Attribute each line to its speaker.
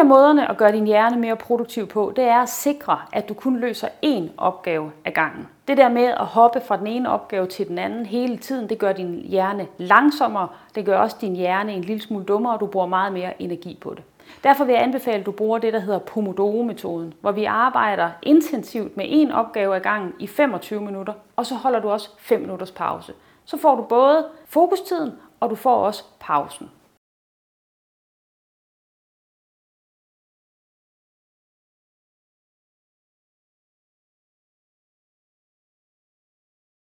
Speaker 1: af måderne at gøre din hjerne mere produktiv på, det er at sikre, at du kun løser én opgave ad gangen. Det der med at hoppe fra den ene opgave til den anden hele tiden, det gør din hjerne langsommere, det gør også din hjerne en lille smule dummere, og du bruger meget mere energi på det. Derfor vil jeg anbefale, at du bruger det, der hedder Pomodoro-metoden, hvor vi arbejder intensivt med en opgave ad gangen i 25 minutter, og så holder du også 5 minutters pause. Så får du både fokustiden, og du får også pausen.